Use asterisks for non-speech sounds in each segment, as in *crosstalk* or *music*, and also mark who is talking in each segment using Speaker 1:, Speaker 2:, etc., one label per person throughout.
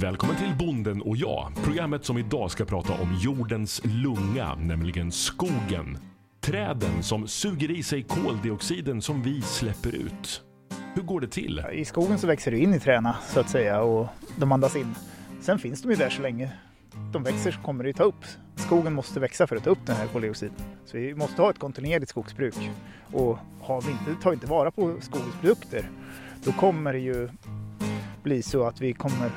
Speaker 1: Välkommen till Bonden och jag, programmet som idag ska prata om jordens lunga, nämligen skogen. Träden som suger i sig koldioxiden som vi släpper ut. Hur går det till?
Speaker 2: I skogen så växer det in i träna så att säga och de andas in. Sen finns de ju där så länge de växer så kommer det ju ta upp. Skogen måste växa för att ta upp den här koldioxiden. Så vi måste ha ett kontinuerligt skogsbruk. Och har vi inte, tar vi inte vara på skogens produkter då kommer det ju bli så att vi kommer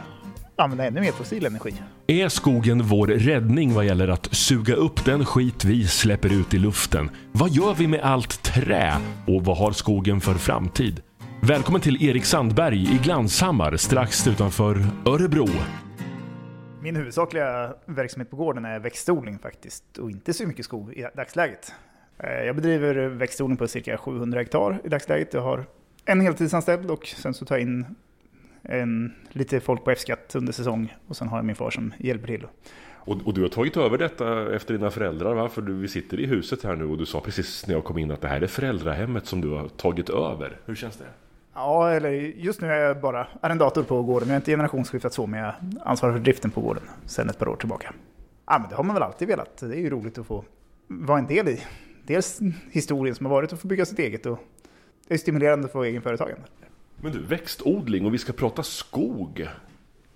Speaker 2: använda ännu mer fossil energi.
Speaker 1: Är skogen vår räddning vad gäller att suga upp den skit vi släpper ut i luften? Vad gör vi med allt trä? Och vad har skogen för framtid? Välkommen till Erik Sandberg i Glanshammar strax utanför Örebro.
Speaker 2: Min huvudsakliga verksamhet på gården är växtodling faktiskt och inte så mycket skog i dagsläget. Eh, jag bedriver växtodling på cirka 700 hektar i dagsläget. Jag har en heltidsanställd och sen så tar jag in en, lite folk på F-skatt under säsong och sen har jag min far som hjälper till.
Speaker 1: Och, och, du har tagit över detta efter dina föräldrar va? För du, vi sitter i huset här nu och du sa precis när jag kom in att det här är föräldrahemmet som du har tagit över. Hur känns det?
Speaker 2: Ja, eller just nu är jag bara arrendator på gården. Jag har inte generationsskiftat så, men jag ansvarar för driften på gården sedan ett par år tillbaka. Ja, men det har man väl alltid velat. Det är ju roligt att få vara en del i. Dels historien som har varit och få bygga sitt eget och det är stimulerande att få egenföretagande.
Speaker 1: Men du, växtodling och vi ska prata skog.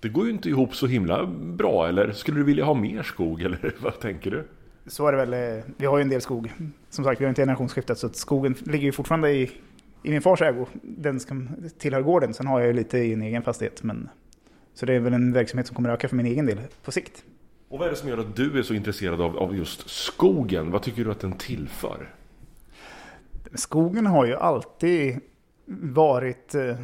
Speaker 1: Det går ju inte ihop så himla bra, eller skulle du vilja ha mer skog, eller *laughs* vad tänker du?
Speaker 2: Så är det väl. Eh, vi har ju en del skog. Som sagt, vi har inte generationsskiftat, så skogen ligger ju fortfarande i, i min fars ägo. Den ska tillhör gården. Sen har jag ju lite i en egen fastighet. Men, så det är väl en verksamhet som kommer öka för min egen del på sikt.
Speaker 1: Och vad är det som gör att du är så intresserad av, av just skogen? Vad tycker du att den tillför?
Speaker 2: Skogen har ju alltid varit eh,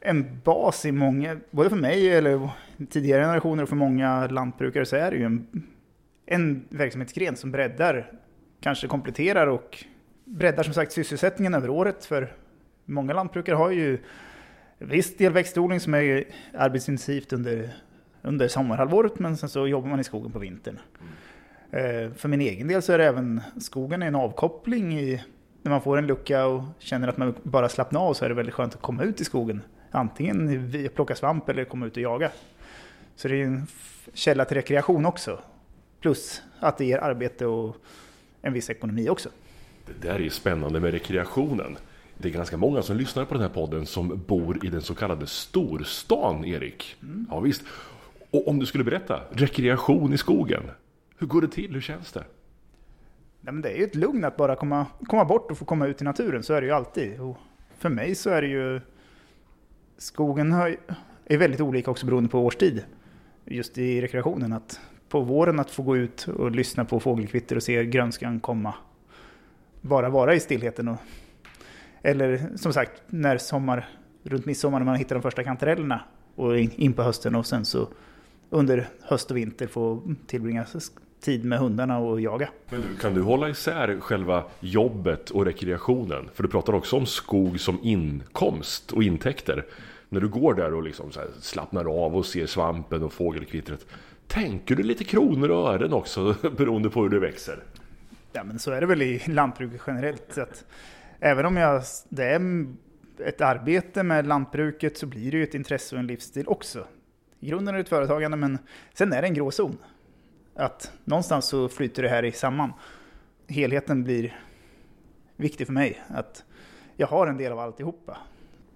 Speaker 2: en bas i många, både för mig eller tidigare generationer och för många lantbrukare så är det ju en, en verksamhetsgren som breddar, kanske kompletterar och breddar som sagt sysselsättningen över året. För många lantbrukare har ju viss del växtodling som är arbetsintensivt under, under sommarhalvåret men sen så jobbar man i skogen på vintern. Mm. För min egen del så är det även skogen en avkoppling i när man får en lucka och känner att man bara slappnar av så är det väldigt skönt att komma ut i skogen. Antingen plocka svamp eller komma ut och jaga. Så det är en källa till rekreation också. Plus att det ger arbete och en viss ekonomi också.
Speaker 1: Det där är ju spännande med rekreationen. Det är ganska många som lyssnar på den här podden som bor i den så kallade storstan, Erik. Mm. Ja, visst. Och om du skulle berätta, rekreation i skogen. Hur går det till? Hur känns det?
Speaker 2: Nej, men det är ju ett lugn att bara komma, komma bort och få komma ut i naturen, så är det ju alltid. Och för mig så är det ju... Skogen är väldigt olika också beroende på årstid. Just i rekreationen, att på våren att få gå ut och lyssna på fågelkvitter och se grönskan komma. Bara vara i stillheten. Och, eller som sagt, när sommar, runt midsommar när man hittar de första kantarellerna och in på hösten och sen så under höst och vinter få tillbringa tid med hundarna och jaga.
Speaker 1: Men du, kan du hålla isär själva jobbet och rekreationen? För du pratar också om skog som inkomst och intäkter. När du går där och liksom slappnar av och ser svampen och fågelkvittret. Tänker du lite kronor och ören också *laughs* beroende på hur det växer?
Speaker 2: Ja men så är det väl i lantbruket generellt. Att även om jag, det är ett arbete med lantbruket så blir det ju ett intresse och en livsstil också. I grunden är det ett företagande men sen är det en gråzon. Att någonstans så flyter det här i samman. Helheten blir viktig för mig. Att jag har en del av alltihopa.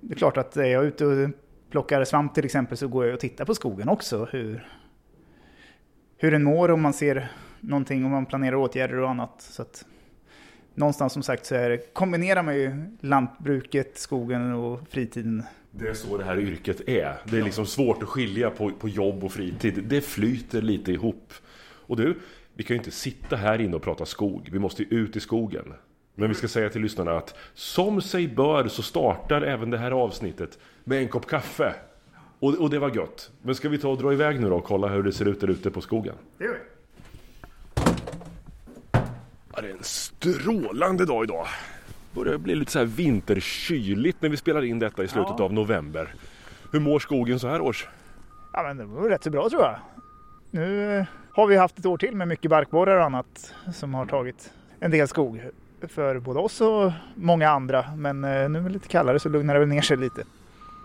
Speaker 2: Det är klart att är jag ute och plockar svamp till exempel så går jag och tittar på skogen också. Hur, hur den mår om man ser någonting, om man planerar åtgärder och annat. Så att någonstans som sagt så är det, kombinerar man ju lantbruket, skogen och fritiden.
Speaker 1: Det är så det här yrket är. Det är liksom svårt att skilja på, på jobb och fritid. Det flyter lite ihop. Och du, vi kan ju inte sitta här inne och prata skog. Vi måste ju ut i skogen. Men vi ska säga till lyssnarna att som sig bör så startar även det här avsnittet med en kopp kaffe. Och, och det var gött. Men ska vi ta och dra iväg nu då och kolla hur det ser ut där ute på skogen?
Speaker 2: Det gör vi.
Speaker 1: Ja, det är en strålande dag idag. Börjar bli lite så här vinterkyligt när vi spelar in detta i slutet ja. av november. Hur mår skogen så här års?
Speaker 2: Ja men det var rätt så bra tror jag. Nu har vi haft ett år till med mycket barkborrar och annat som har tagit en del skog för både oss och många andra. Men eh, nu är det lite kallare så lugnar det väl ner sig lite.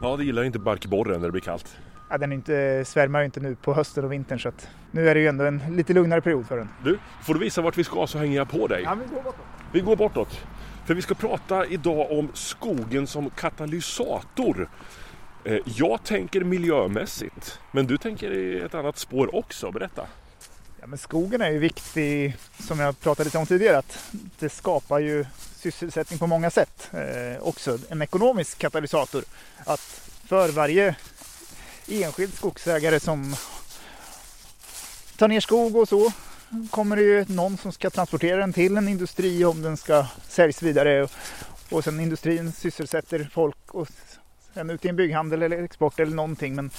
Speaker 1: Ja, det gillar inte barkborren när det blir kallt.
Speaker 2: Ja, den inte, svärmar ju inte nu på hösten och vintern så att nu är det ju ändå en lite lugnare period för den.
Speaker 1: Du, får du visa vart vi ska så hänger jag på dig.
Speaker 2: Ja, vi går bortåt.
Speaker 1: Vi går bortåt. För vi ska prata idag om skogen som katalysator. Eh, Jag tänker miljömässigt, men du tänker i ett annat spår också. Berätta.
Speaker 2: Ja, men skogen är ju viktig, som jag pratade lite om tidigare, att det skapar ju sysselsättning på många sätt. Eh, också en ekonomisk katalysator. Att för varje enskild skogsägare som tar ner skog och så kommer det ju någon som ska transportera den till en industri om den ska säljas vidare. Och, och sen industrin sysselsätter folk och sen ut i en bygghandel eller export eller någonting. Men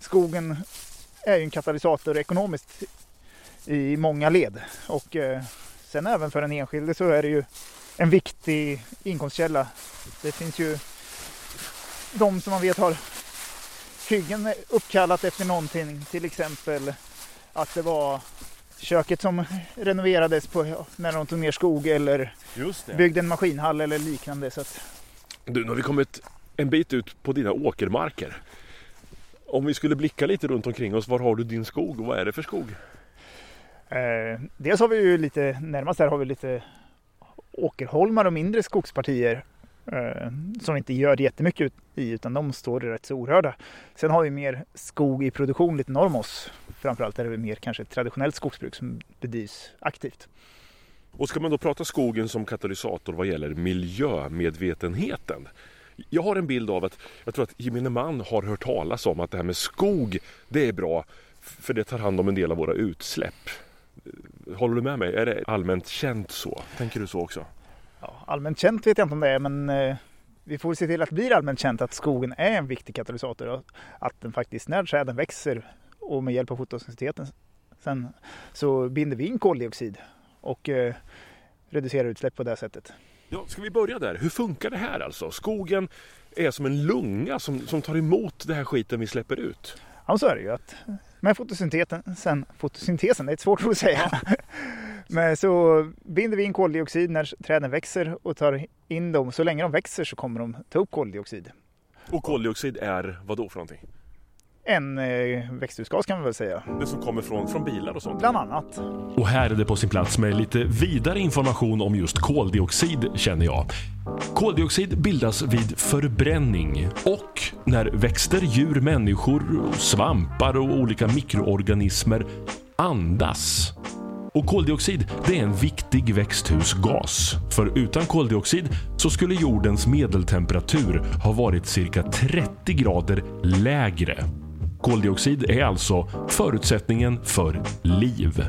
Speaker 2: skogen är ju en katalysator ekonomiskt i många led. Och eh, sen även för den enskilde så är det ju en viktig inkomstkälla. Det finns ju de som man vet har hyggen uppkallat efter någonting. Till exempel att det var köket som renoverades på, när de tog ner skog eller byggde en maskinhall eller liknande. Så att,
Speaker 1: Du, nu har vi kommit en bit ut på dina åkermarker. Om vi skulle blicka lite runt omkring oss, var har du din skog och vad är det för skog?
Speaker 2: Eh, dels har vi ju lite, närmast här har vi lite åkerholmar och mindre skogspartier eh, som vi inte gör jättemycket ut i utan de står rätt så orörda. Sen har vi mer skog i produktion lite norr om oss. Framförallt är det mer kanske traditionellt skogsbruk som bedrivs aktivt.
Speaker 1: Och ska man då prata skogen som katalysator vad gäller miljömedvetenheten? Jag har en bild av att jag tror att gemene man har hört talas om att det här med skog, det är bra för det tar hand om en del av våra utsläpp. Håller du med mig? Är det allmänt känt så? Tänker du så också?
Speaker 2: Ja, allmänt känt vet jag inte om det är men eh, vi får se till att det blir allmänt känt att skogen är en viktig katalysator och att den faktiskt när träden växer och med hjälp av fotosyntesen sen så binder vi in koldioxid och eh, reducerar utsläpp på det sättet.
Speaker 1: Ja, ska vi börja där? Hur funkar det här alltså? Skogen är som en lunga som, som tar emot det här skiten vi släpper ut.
Speaker 2: Ja, så är det ju att med fotosyntesen, sen, fotosyntesen, det är ett svårt ord att säga. *laughs* Men så binder vi in koldioxid när träden växer och tar in dem. Så länge de växer så kommer de ta upp koldioxid.
Speaker 1: Och koldioxid är vad då för någonting?
Speaker 2: En eh, växthusgas kan man väl säga.
Speaker 1: Det som kommer från, från bilar och sånt?
Speaker 2: Bland annat.
Speaker 3: Och här är det på sin plats med lite vidare information om just koldioxid känner jag. Koldioxid bildas vid förbränning och när växter, djur, människor, svampar och olika mikroorganismer andas. Och koldioxid det är en viktig växthusgas. För utan koldioxid så skulle jordens medeltemperatur ha varit cirka 30 grader lägre. Koldioxid är alltså förutsättningen för liv.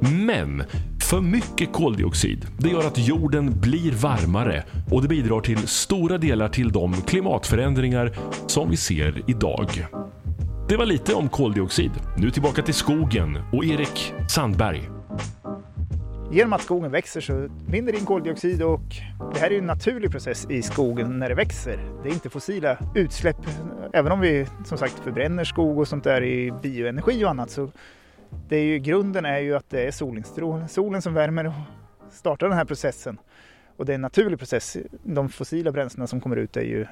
Speaker 3: Men för mycket koldioxid det gör att jorden blir varmare och det bidrar till stora delar till de klimatförändringar som vi ser idag. Det var lite om koldioxid. Nu tillbaka till skogen och Erik Sandberg.
Speaker 2: Genom att skogen växer så binder det in koldioxid och det här är en naturlig process i skogen när det växer. Det är inte fossila utsläpp. Även om vi som sagt förbränner skog och sånt där i bioenergi och annat så det är ju, grunden är ju att det är solen som värmer och startar den här processen. Och det är en naturlig process. De fossila bränslena som kommer ut är ju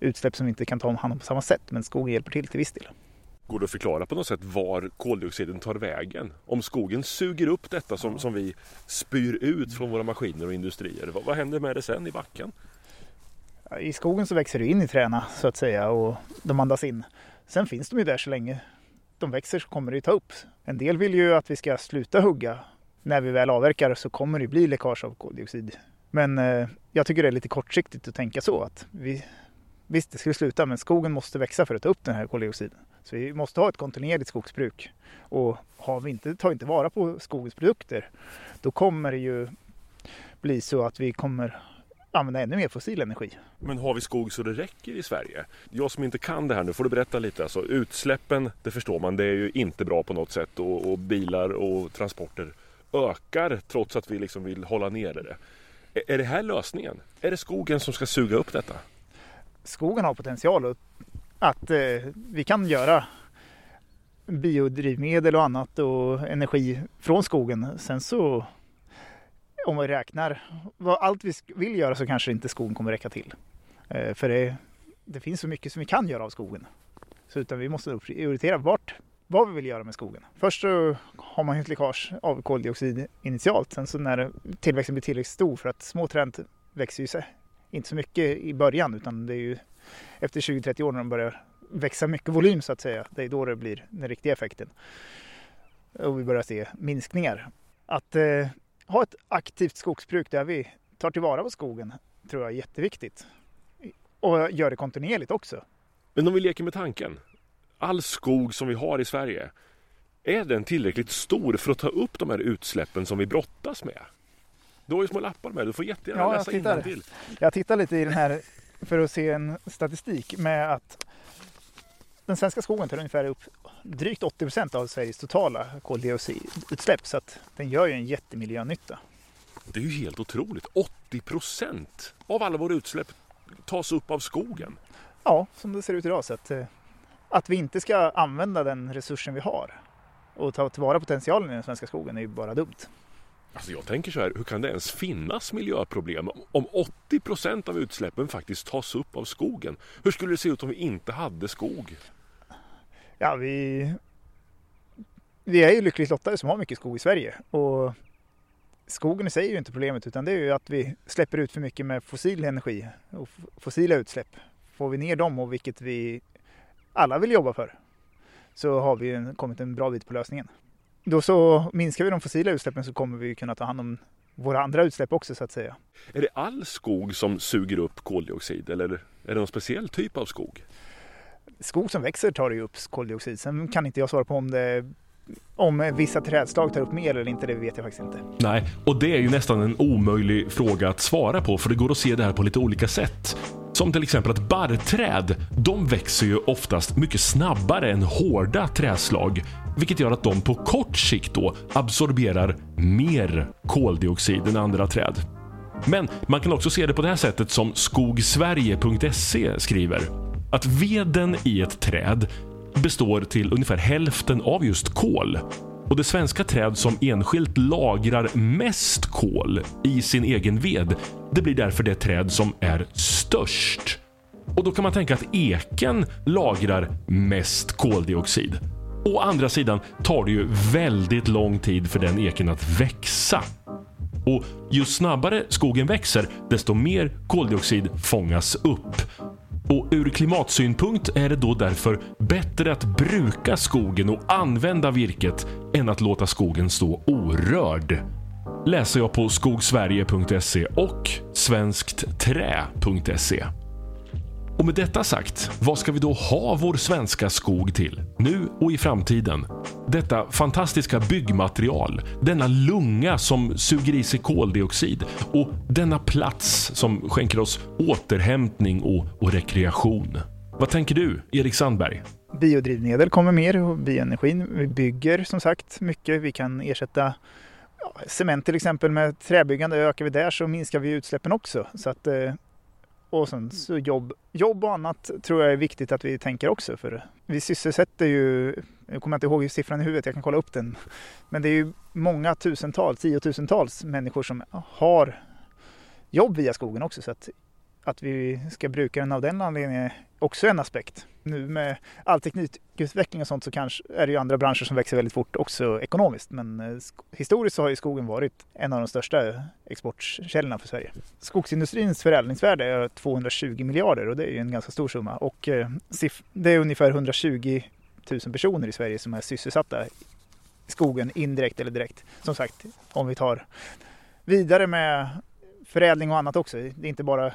Speaker 2: utsläpp som vi inte kan ta om hand om på samma sätt men skogen hjälper till till viss del.
Speaker 1: Går det att förklara på något sätt var koldioxiden tar vägen? Om skogen suger upp detta som, som vi spyr ut från våra maskiner och industrier, vad, vad händer med det sen i backen?
Speaker 2: I skogen så växer det in i träna så att säga och de andas in. Sen finns de ju där så länge de växer så kommer det ta upp. En del vill ju att vi ska sluta hugga. När vi väl avverkar så kommer det bli läckage av koldioxid. Men eh, jag tycker det är lite kortsiktigt att tänka så att vi, visst det skulle sluta men skogen måste växa för att ta upp den här koldioxiden. Så vi måste ha ett kontinuerligt skogsbruk. Och har vi inte, tar vi inte vara på skogens produkter då kommer det ju bli så att vi kommer använda ännu mer fossil energi.
Speaker 1: Men har vi skog så det räcker i Sverige? Jag som inte kan det här nu, får du berätta lite? Alltså, utsläppen, det förstår man, det är ju inte bra på något sätt och, och bilar och transporter ökar trots att vi liksom vill hålla nere det. Är- Är det här lösningen? Är det skogen som ska suga upp detta?
Speaker 2: Skogen har potential att, att eh, vi kan göra biodrivmedel och annat och energi från skogen. Sen så om vi räknar vad allt vi vill göra så kanske inte skogen kommer räcka till. Eh, för det, det finns så mycket som vi kan göra av skogen. Så utan vi måste prioritera vart, vad vi vill göra med skogen. Först så har man ett läckage av koldioxid initialt. Sen så när tillväxten blir tillräckligt stor för att små träd växer ju sig inte så mycket i början utan det är ju efter 20-30 år när de börjar växa mycket volym så att säga. Det är då det blir den riktiga effekten. Och vi börjar se minskningar. Att eh, ha ett aktivt skogsbruk där vi tar tillvara på skogen tror jag är jätteviktigt. Och gör det kontinuerligt också.
Speaker 4: Men om vi leker med tanken. All skog som vi har i Sverige. Är den tillräckligt stor för att ta upp de här utsläppen som vi brottas med? Du har ju små lappar med, du får jättegärna
Speaker 2: Ja,
Speaker 4: läsa
Speaker 2: tittar.
Speaker 4: till.
Speaker 2: Jag tittar lite i den här för att se en statistik med att den svenska skogen tar ungefär upp drygt 80 procent av Sveriges totala koldioxidutsläpp så att den gör ju en jättemiljönytta.
Speaker 4: Det är ju helt otroligt. 80 procent av alla våra utsläpp tas upp av skogen.
Speaker 2: Ja, som det ser ut idag. Så att, eh, att vi inte ska använda den resursen vi har och ta tillvara potentialen i den svenska skogen är ju bara dumt.
Speaker 4: Alltså jag tänker så här, hur kan det ens finnas miljöproblem om 80 procent av utsläppen faktiskt tas upp av skogen? Hur skulle det se ut om vi inte hade skog?
Speaker 2: Ja, vi, vi är ju lyckligt lottade som har mycket skog i Sverige. Och skogen i sig är ju inte problemet utan det är ju att vi släpper ut för mycket med fossil energi och fossila utsläpp. Får vi ner dem och vilket vi alla vill jobba för så har vi kommit en bra bit på lösningen. Då så minskar vi de fossila utsläppen så kommer vi kunna ta hand om våra andra utsläpp också så att säga.
Speaker 4: Är det all skog som suger upp koldioxid eller är det någon speciell typ av skog?
Speaker 2: Skog som växer tar ju upp koldioxid. Sen kan inte jag svara på om det om vissa trädslag tar upp mer eller inte, det vet jag faktiskt inte.
Speaker 1: Nej, och det är ju nästan en omöjlig fråga att svara på för det går att se det här på lite olika sätt. Som till exempel att barrträd, de växer ju oftast mycket snabbare än hårda träslag. Vilket gör att de på kort sikt då absorberar mer koldioxid än andra träd. Men man kan också se det på det här sättet som skogsverige.se skriver. Att veden i ett träd består till ungefär hälften av just kol. Och det svenska träd som enskilt lagrar mest kol i sin egen ved, det blir därför det träd som är störst. Och då kan man tänka att eken lagrar mest koldioxid. Å andra sidan tar det ju väldigt lång tid för den eken att växa. Och ju snabbare skogen växer, desto mer koldioxid fångas upp. Och ur klimatsynpunkt är det då därför bättre att bruka skogen och använda virket än att låta skogen stå orörd. Läser jag på skogsverige.se och svensktträ.se. Och med detta sagt, vad ska vi då ha vår svenska skog till? Nu och i framtiden. Detta fantastiska byggmaterial, denna lunga som suger i sig koldioxid och denna plats som skänker oss återhämtning och, och rekreation. Vad tänker du, Erik Sandberg?
Speaker 2: Biodrivmedel kommer mer och bioenergin. Vi bygger som sagt mycket. Vi kan ersätta cement till exempel med träbyggande. Ökar vi där så minskar vi utsläppen också. Så att, eh, och sen så jobb, jobb och annat tror jag är viktigt att vi tänker också. För vi sysselsätter ju, jag kommer inte ihåg siffran i huvudet, jag kan kolla upp den. Men det är ju många tusentals, tiotusentals människor som har jobb via skogen också. Så att, att vi ska bruka den av den anledningen är också en aspekt. Nu med all teknikutveckling och sånt så kanske är det ju andra branscher som växer väldigt fort också ekonomiskt. Men eh, historiskt så har ju skogen varit en av de största exportkällorna för Sverige. Skogsindustrins förädlingsvärde är 220 miljarder och det är ju en ganska stor summa. Och eh, det är ungefär 120 000 personer i Sverige som är sysselsatta i skogen indirekt eller direkt. Som sagt, om vi tar vidare med förädling och annat också. Det är inte bara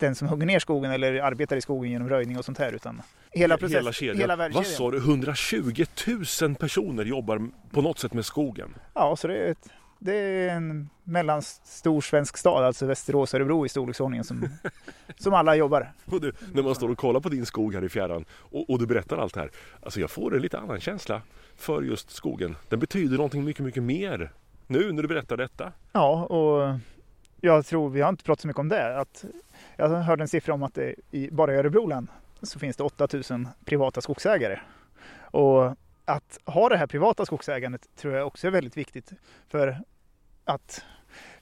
Speaker 2: den som hugger ner skogen eller arbetar i skogen genom röjning och sånt här utan hela processen,
Speaker 4: hela, kedjan.
Speaker 2: hela
Speaker 4: Vad sa du? 120 000 personer jobbar på något sätt med skogen.
Speaker 2: Ja, så det är, ett, det är en mellanstor svensk stad, alltså Västerås Örebro i storleksordningen som, *laughs* som alla jobbar.
Speaker 4: Och du, när man står och kollar på din skog här i fjärran och, och du berättar allt det här. Alltså jag får en lite annan känsla för just skogen. Den betyder någonting mycket, mycket mer nu när du berättar detta.
Speaker 2: Ja, och jag tror, vi har inte pratat så mycket om det, att jag hörde en siffra om att det i, bara i Örebro län så finns det 8000 privata skogsägare. Och att ha det här privata skogsägandet tror jag också är väldigt viktigt för att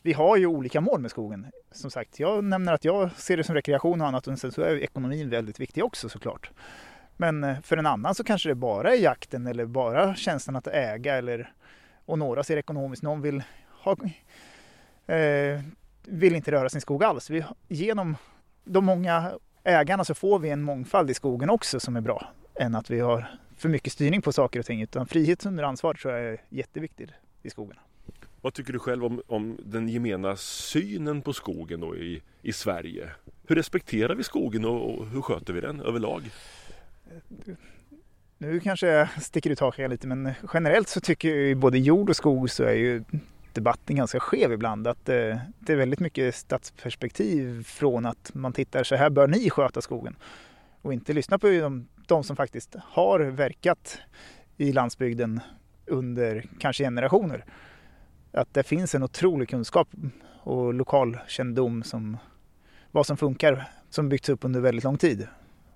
Speaker 2: vi har ju olika mål med skogen. Som sagt, jag nämner att jag ser det som rekreation och annat och sen så är ekonomin väldigt viktig också såklart. Men eh, för en annan så kanske det bara är jakten eller bara känslan att äga eller och några ser ekonomiskt, någon vill ha eh, vill inte röra sin skog alls. Vi, genom de många ägarna så får vi en mångfald i skogen också som är bra än att vi har för mycket styrning på saker och ting. Utan frihet under ansvar tror jag är jätteviktigt i skogen.
Speaker 1: Vad tycker du själv om, om den gemena synen på skogen då i, i Sverige? Hur respekterar vi skogen och, och hur sköter vi den överlag?
Speaker 2: Nu kanske jag sticker ut hakan lite men generellt så tycker jag både jord och skog så är ju debatten ganska skev ibland. Att eh, det är väldigt mycket stadsperspektiv från att man tittar så här bör ni sköta skogen. Och inte lyssna på de, de som faktiskt har verkat i landsbygden under kanske generationer. Att det finns en otrolig kunskap och lokalkännedom som vad som funkar som byggts upp under väldigt lång tid.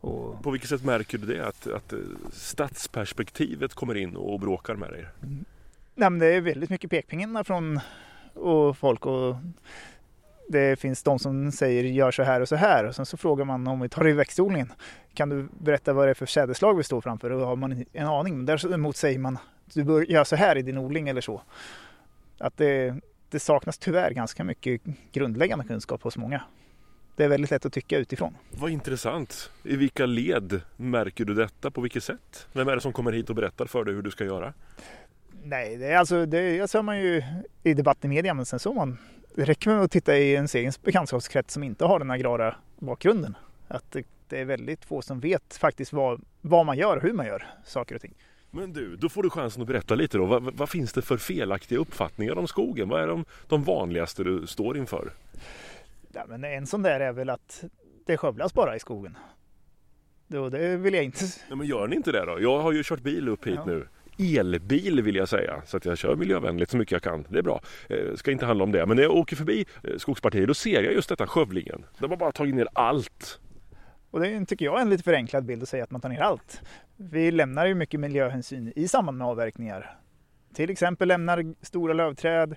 Speaker 1: Och... På vilket sätt märker du det? Att, att eh, stadsperspektivet kommer in och bråkar med dig?
Speaker 2: Nej, men det är väldigt mycket pekpinnar från och folk och det finns de som säger gör så här och så här och sen så frågar man om vi tar det i växtodlingen. Kan du berätta vad det är för sädeslag vi står framför? Och då har man en aning. Men däremot säger man du bör göra så här i din odling eller så. Att det, det saknas tyvärr ganska mycket grundläggande kunskap hos många. Det är väldigt lätt att tycka utifrån.
Speaker 1: Vad intressant. I vilka led märker du detta? På vilket sätt? Vem är det som kommer hit och berättar för dig hur du ska göra?
Speaker 2: Nej, det är alltså, det ser man ju i debatt i media, men sen så man, det räcker med att titta i en egen bekantskapskrets som inte har den agrara bakgrunden. Att det, det, är väldigt få som vet faktiskt vad, vad man gör och hur man gör saker och ting.
Speaker 1: Men du, då får du chansen att berätta lite då. Vad, vad finns det för felaktiga uppfattningar om skogen? Vad är de, de vanligaste du står inför?
Speaker 2: Ja, men en sån där är väl att det skövlas bara i skogen. Då, det vill jag inte.
Speaker 1: Ja, men gör ni inte det då? Jag har ju kört bil upp hit ja. nu elbil vill jag säga. Så att jag kör miljövänligt så mycket jag kan. Det är bra. Eh, ska inte handla om det. Men när jag åker förbi eh, skogspartiet då ser jag just detta skövlingen. De har bara tagit ner allt.
Speaker 2: Och det tycker jag är en lite förenklad bild att säga att man tar ner allt. Vi lämnar ju mycket miljöhänsyn i samband med avverkningar. Till exempel lämnar stora lövträd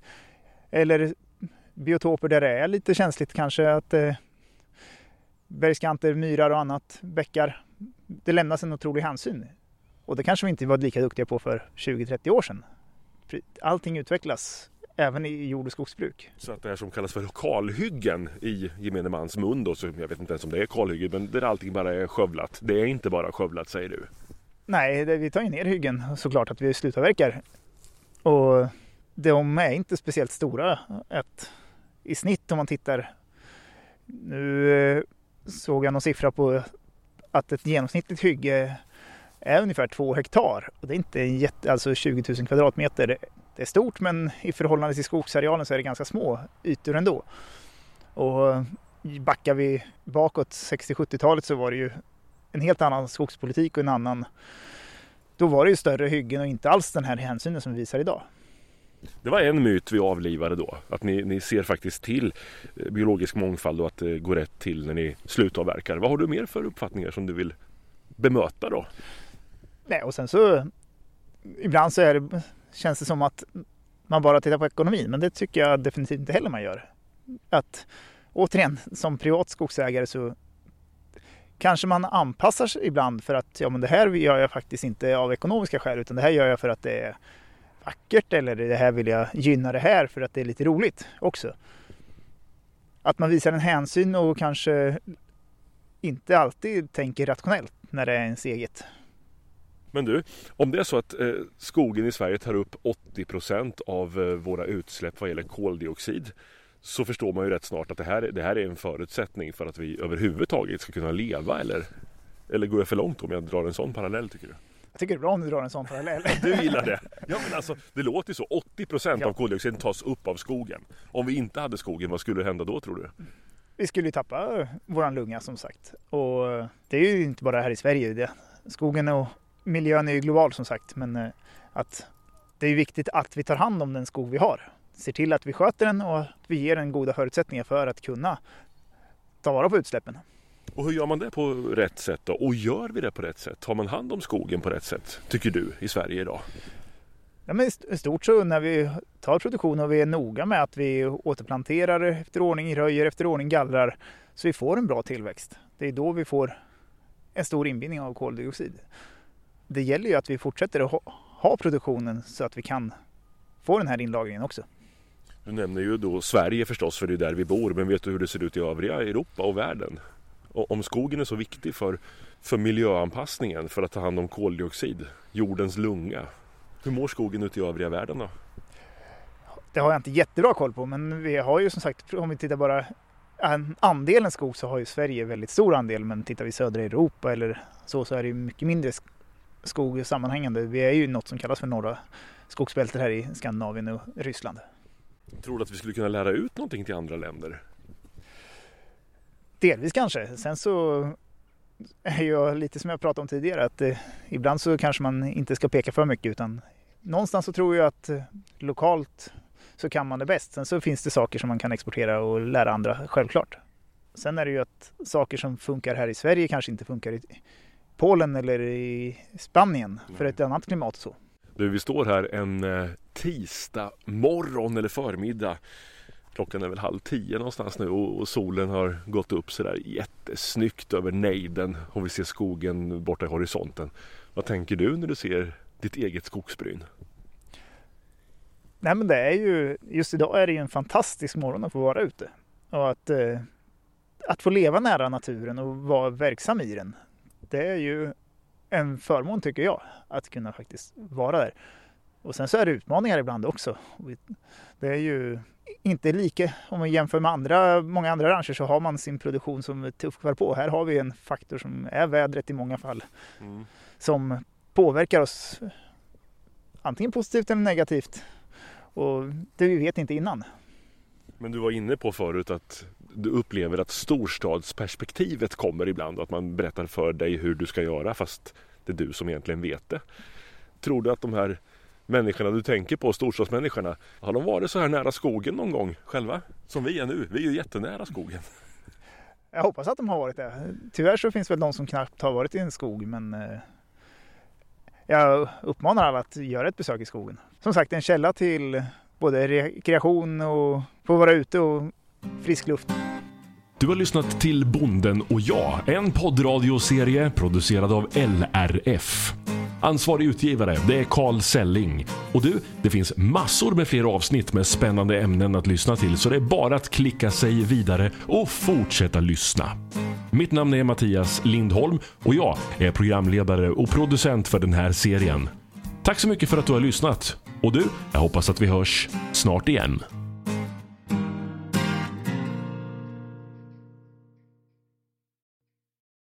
Speaker 2: eller biotoper där det är lite känsligt kanske att eh, bergskanter, myrar och annat, bäckar. Det lämnas en otrolig hänsyn. Och det kanske vi inte var lika duktiga på för 20-30 år sedan. Allting utvecklas även i jord och skogsbruk.
Speaker 1: Så att det här som kallas för kalhyggen i gemene mans mun då, så jag vet inte ens om det är kalhyggen, men där allting bara är skövlat. Det är inte bara skövlat säger du?
Speaker 2: Nej, det, vi tar ju ner hyggen såklart att vi slutavverkar. Och de är inte speciellt stora. Ett, I snitt om man tittar. Nu eh, såg jag någon siffra på att ett genomsnittligt hygge är ungefär två hektar. Och det är inte en jätte, alltså 20 000 kvadratmeter. Det är stort men i förhållande till skogsarealen så är det ganska små ytor ändå. Och eh, backar vi bakåt 60-70-talet så var det ju en helt annan skogspolitik och en annan... Då var det ju större hyggen och inte alls den här hänsynen som vi visar idag.
Speaker 1: Det var en myt vi avlivade då. Att ni, ni ser faktiskt till eh, biologisk mångfald och att det går rätt till när ni slutavverkar. Vad har du mer för uppfattningar som du vill bemöta då?
Speaker 2: Nej, och sen så ibland så är det, känns det som att man bara tittar på ekonomin, men det tycker jag definitivt inte heller man gör. Att återigen, som privat skogsägare så kanske man anpassar sig ibland för att ja, men det här gör jag faktiskt inte av ekonomiska skäl, utan det här gör jag för att det är vackert eller det här vill jag gynna det här för att det är lite roligt också. Att man visar en hänsyn och kanske inte alltid tänker rationellt när det är ens eget.
Speaker 1: Men du, om det är så att eh, skogen i Sverige tar upp 80% av eh, våra utsläpp vad gäller koldioxid så förstår man ju rätt snart att det här, det här är en förutsättning för att vi överhuvudtaget ska kunna leva eller, eller går jag för långt om jag drar en sån parallell tycker du?
Speaker 2: Jag tycker det är bra om du drar en sån parallell. *laughs*
Speaker 1: Du gillar det? *laughs* Ja men alltså det låter ju så. 80 ja. av koldioxiden tas upp av skogen. Om vi inte hade skogen, vad skulle hända då tror du?
Speaker 2: Vi skulle ju tappa våran lunga som sagt. Och det är ju inte bara här i Sverige. Det. Skogen och miljön är ju global som sagt, men eh, att det är viktigt att vi tar hand om den skog vi har. Ser till att vi sköter den och att vi ger den goda förutsättningar för att kunna ta vara på utsläppen.
Speaker 1: Och hur gör man det på rätt sätt då? Och gör vi det på rätt sätt? Tar man hand om skogen på rätt sätt, tycker du, i Sverige idag?
Speaker 2: Ja, men I stort så när vi tar produktion och vi är noga med att vi återplanterar efter ordning, röjer efter ordning, gallrar så vi får en bra tillväxt. Det är då vi får en stor inbindning av koldioxid. Det gäller ju att vi fortsätter att ha, ha produktionen så att vi kan få den här inlagringen också.
Speaker 1: Du nämner ju då Sverige förstås, för det är där vi bor. Men vet du hur det ser ut i övriga Europa och världen? Och om skogen är så viktig för, för miljöanpassningen, för att ta hand om koldioxid, jordens lunga. Hur mår skogen ute i övriga världen då?
Speaker 2: Det har jag inte jättebra koll på, men vi har ju som sagt, om vi tittar bara andelen skog så har ju Sverige väldigt stor andel, men tittar vi södra Europa eller så, så är det mycket mindre skog sammanhängande. Vi är ju något som kallas för norra skogsbältet här i Skandinavien och Ryssland.
Speaker 1: Tror du att vi skulle kunna lära ut någonting till andra länder?
Speaker 2: Delvis kanske. Sen så är jag lite som jag pratade om tidigare att eh, ibland så kanske man inte ska peka för mycket utan någonstans så tror jag att eh, lokalt så kan man det bäst. Sen så finns det saker som man kan exportera och lära andra, självklart. Sen är det ju att saker som funkar här i Sverige kanske inte funkar i Polen eller i Spanien för ett annat klimat så.
Speaker 1: Du, vi står här en eh, tisdag morgon eller förmiddag. Klockan är väl halv tio någonstans nu och, solen har gått upp sådär jättesnyggt över nejden och vi ser skogen borta i horisonten. Vad tänker du när du ser ditt eget skogsbryn?
Speaker 2: Nej men det är ju, just idag är det ju en fantastisk morgon att få vara ute. Och att, eh, att få leva nära naturen och vara verksam i den. Det är ju en förmån tycker jag, att kunna faktiskt vara där. Och sen så är det utmaningar ibland också. Det är ju inte lika, om man jämför med andra, många andra branscher så har man sin produktion som tuffar på. Här har vi en faktor som är vädret i många fall. Mm. Som påverkar oss antingen positivt eller negativt. Och det vi vet inte innan.
Speaker 1: Men du var inne på förut att du upplever att storstadsperspektivet kommer ibland och att man berättar för dig hur du ska göra fast det är du som egentligen vet det. Tror du att de här människorna du tänker på, storstadsmänniskorna, har de varit så här nära skogen någon gång själva? Som vi är nu, vi är ju jättenära skogen.
Speaker 2: Jag hoppas att de har varit det. Tyvärr så finns väl de som knappt har varit i en skog men eh, jag uppmanar alla att göra ett besök i skogen. Som sagt en källa till både rekreation och få vara ute och frisk luft.
Speaker 3: Du har lyssnat till Bonden och jag, en poddradioserie producerad av LRF. Ansvarig utgivare, det är Carl Selling. Och du, det finns massor med fler avsnitt med spännande ämnen att lyssna till så det är bara att klicka sig vidare och fortsätta lyssna. Mitt namn är Mattias Lindholm och jag är programledare och producent för den här serien. Tack så mycket för att du har lyssnat. Och du, jag hoppas att vi hörs snart igen.